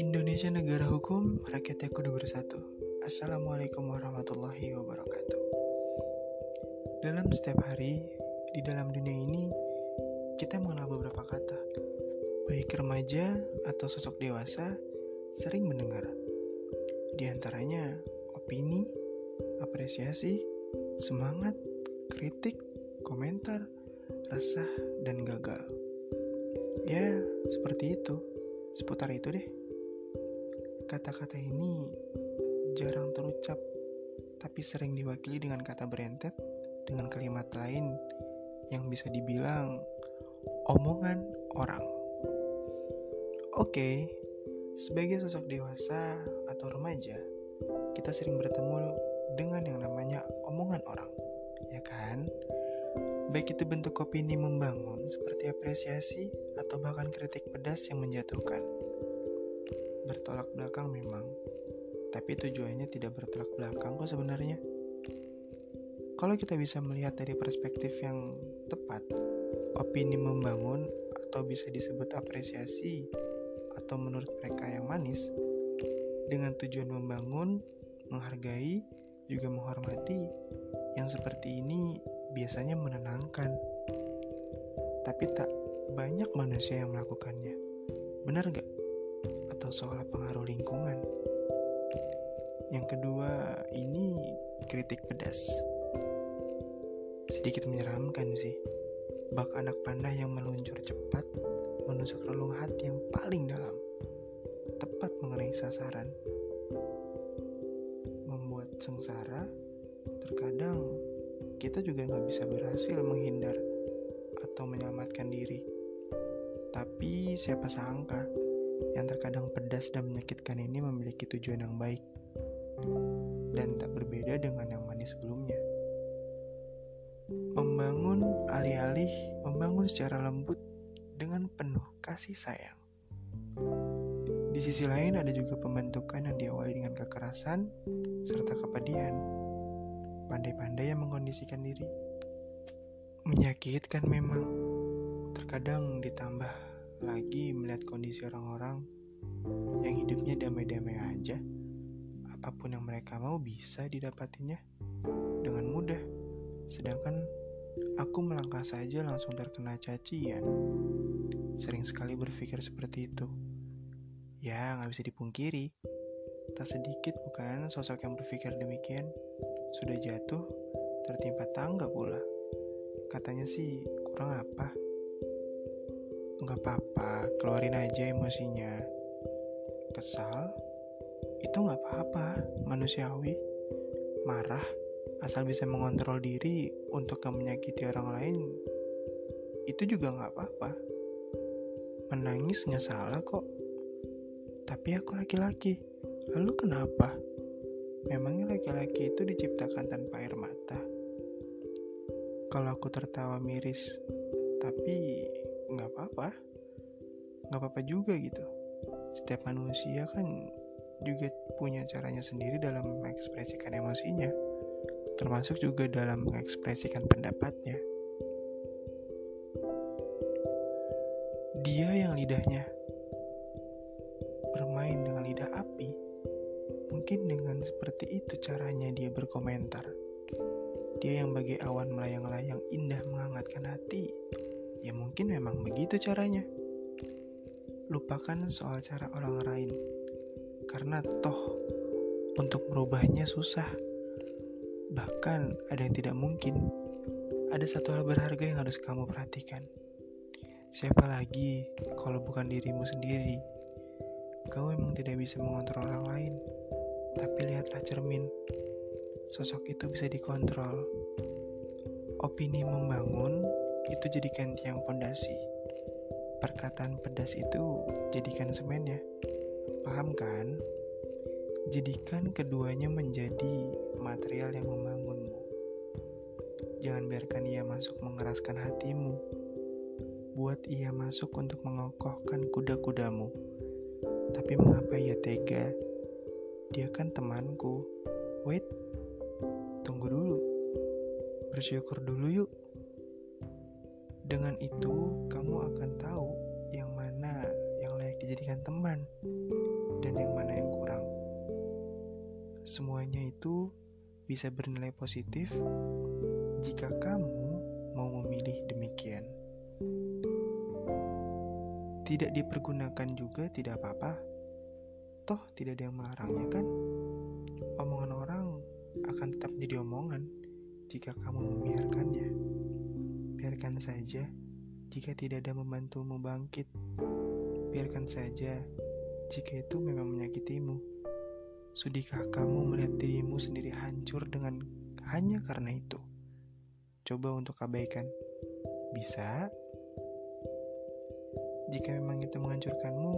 Indonesia negara hukum, rakyatnya kudu bersatu. Assalamualaikum warahmatullahi wabarakatuh. Dalam setiap hari, di dalam dunia ini, kita mengenal beberapa kata. Baik remaja atau sosok dewasa, sering mendengar. Di antaranya, opini, apresiasi, semangat, kritik, komentar, resah, dan gagal. Ya, seperti itu. Seputar itu deh. Kata-kata ini jarang terucap, tapi sering diwakili dengan kata berentet dengan kalimat lain yang bisa dibilang omongan orang. Oke, sebagai sosok dewasa atau remaja, kita sering bertemu dengan yang namanya omongan orang, ya kan? Baik itu bentuk opini membangun seperti apresiasi atau bahkan kritik pedas yang menjatuhkan bertolak belakang memang, tapi tujuannya tidak bertolak belakang kok sebenarnya. Kalau kita bisa melihat dari perspektif yang tepat, opini membangun atau bisa disebut apresiasi atau menurut mereka yang manis, dengan tujuan membangun, menghargai, juga menghormati, yang seperti ini biasanya menenangkan. Tapi tak banyak manusia yang melakukannya. Benar gak? atau soal pengaruh lingkungan. Yang kedua, ini kritik pedas. Sedikit menyeramkan sih. Bak anak panah yang meluncur cepat menusuk relung hati yang paling dalam. Tepat mengenai sasaran. Membuat sengsara, terkadang kita juga nggak bisa berhasil menghindar atau menyelamatkan diri. Tapi siapa sangka yang terkadang pedas dan menyakitkan ini memiliki tujuan yang baik dan tak berbeda dengan yang manis sebelumnya. Membangun alih-alih membangun secara lembut dengan penuh kasih sayang. Di sisi lain ada juga pembentukan yang diawali dengan kekerasan serta kepedihan. Pandai-pandai yang mengkondisikan diri. Menyakitkan memang. Terkadang ditambah lagi melihat kondisi orang-orang yang hidupnya damai-damai aja. Apa pun yang mereka mau bisa didapatinya dengan mudah. Sedangkan aku melangkah saja langsung terkena cacian. Sering sekali berpikir seperti itu. Ya, nggak bisa dipungkiri. Tak sedikit bukan sosok yang berpikir demikian. Sudah jatuh, tertimpa tangga pula. Katanya sih, kurang apa? Gak apa-apa, keluarin aja emosinya. Kesal, itu gak apa-apa, manusiawi. Marah, asal bisa mengontrol diri untuk gak menyakiti orang lain, itu juga gak apa-apa. Menangis gak salah kok. Tapi aku laki-laki, lalu kenapa? Memangnya laki-laki itu diciptakan tanpa air mata? Kalau aku tertawa miris, tapi nggak apa-apa. Nggak apa-apa juga gitu. Setiap manusia kan juga punya caranya sendiri dalam mengekspresikan emosinya termasuk juga dalam mengekspresikan pendapatnya. Dia yang lidahnya bermain seperti itu caranya dia berkomentar dia yang bagai awan melayang-layang indah menghangatkan hati Ya mungkin memang begitu caranya. Lupakan soal cara orang lain. Karena toh untuk merubahnya susah. Bahkan ada yang tidak mungkin. Ada satu hal berharga yang harus kamu perhatikan. Siapa lagi kalau bukan dirimu sendiri? Kau memang tidak bisa mengontrol orang lain. Tapi lihatlah cermin. Sosok itu bisa dikontrol. Opini membangun itu jadikan tiang pondasi. Perkataan pedas itu jadikan semennya. Paham kan? Jadikan keduanya menjadi material yang membangunmu. Jangan biarkan ia masuk mengeraskan hatimu. Buat ia masuk untuk mengokohkan kuda-kudamu. Tapi mengapa ia tega? Dia kan temanku. Wait, tunggu dulu. Bersyukur dulu yuk Dengan itu, kamu akan tahu yang mana yang layak dijadikan teman dan yang mana yang kurang. Semuanya itu bisa bernilai positif jika kamu mau memilih demikian. Tidak dipergunakan juga tidak apa-apa. Toh tidak ada yang melarangnya kan? Omongan orang akan tetap jadi omongan jika kamu membiarkannya. Biarkan saja jika tidak ada membantumu bangkit. Biarkan saja jika itu memang menyakitimu. Sudikah kamu melihat dirimu sendiri hancur dengan hanya karena itu? Coba untuk abaikan. Bisa? Jika memang itu menghancurkanmu,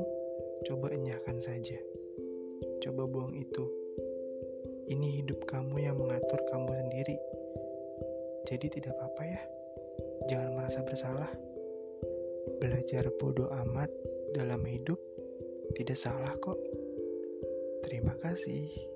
coba enyahkan saja. Coba buang itu. Ini hidup kamu yang mengatur kamu sendiri. Jadi tidak apa-apa ya. Jangan merasa bersalah. Belajar bodoh amat dalam hidup tidak salah kok. Terima kasih.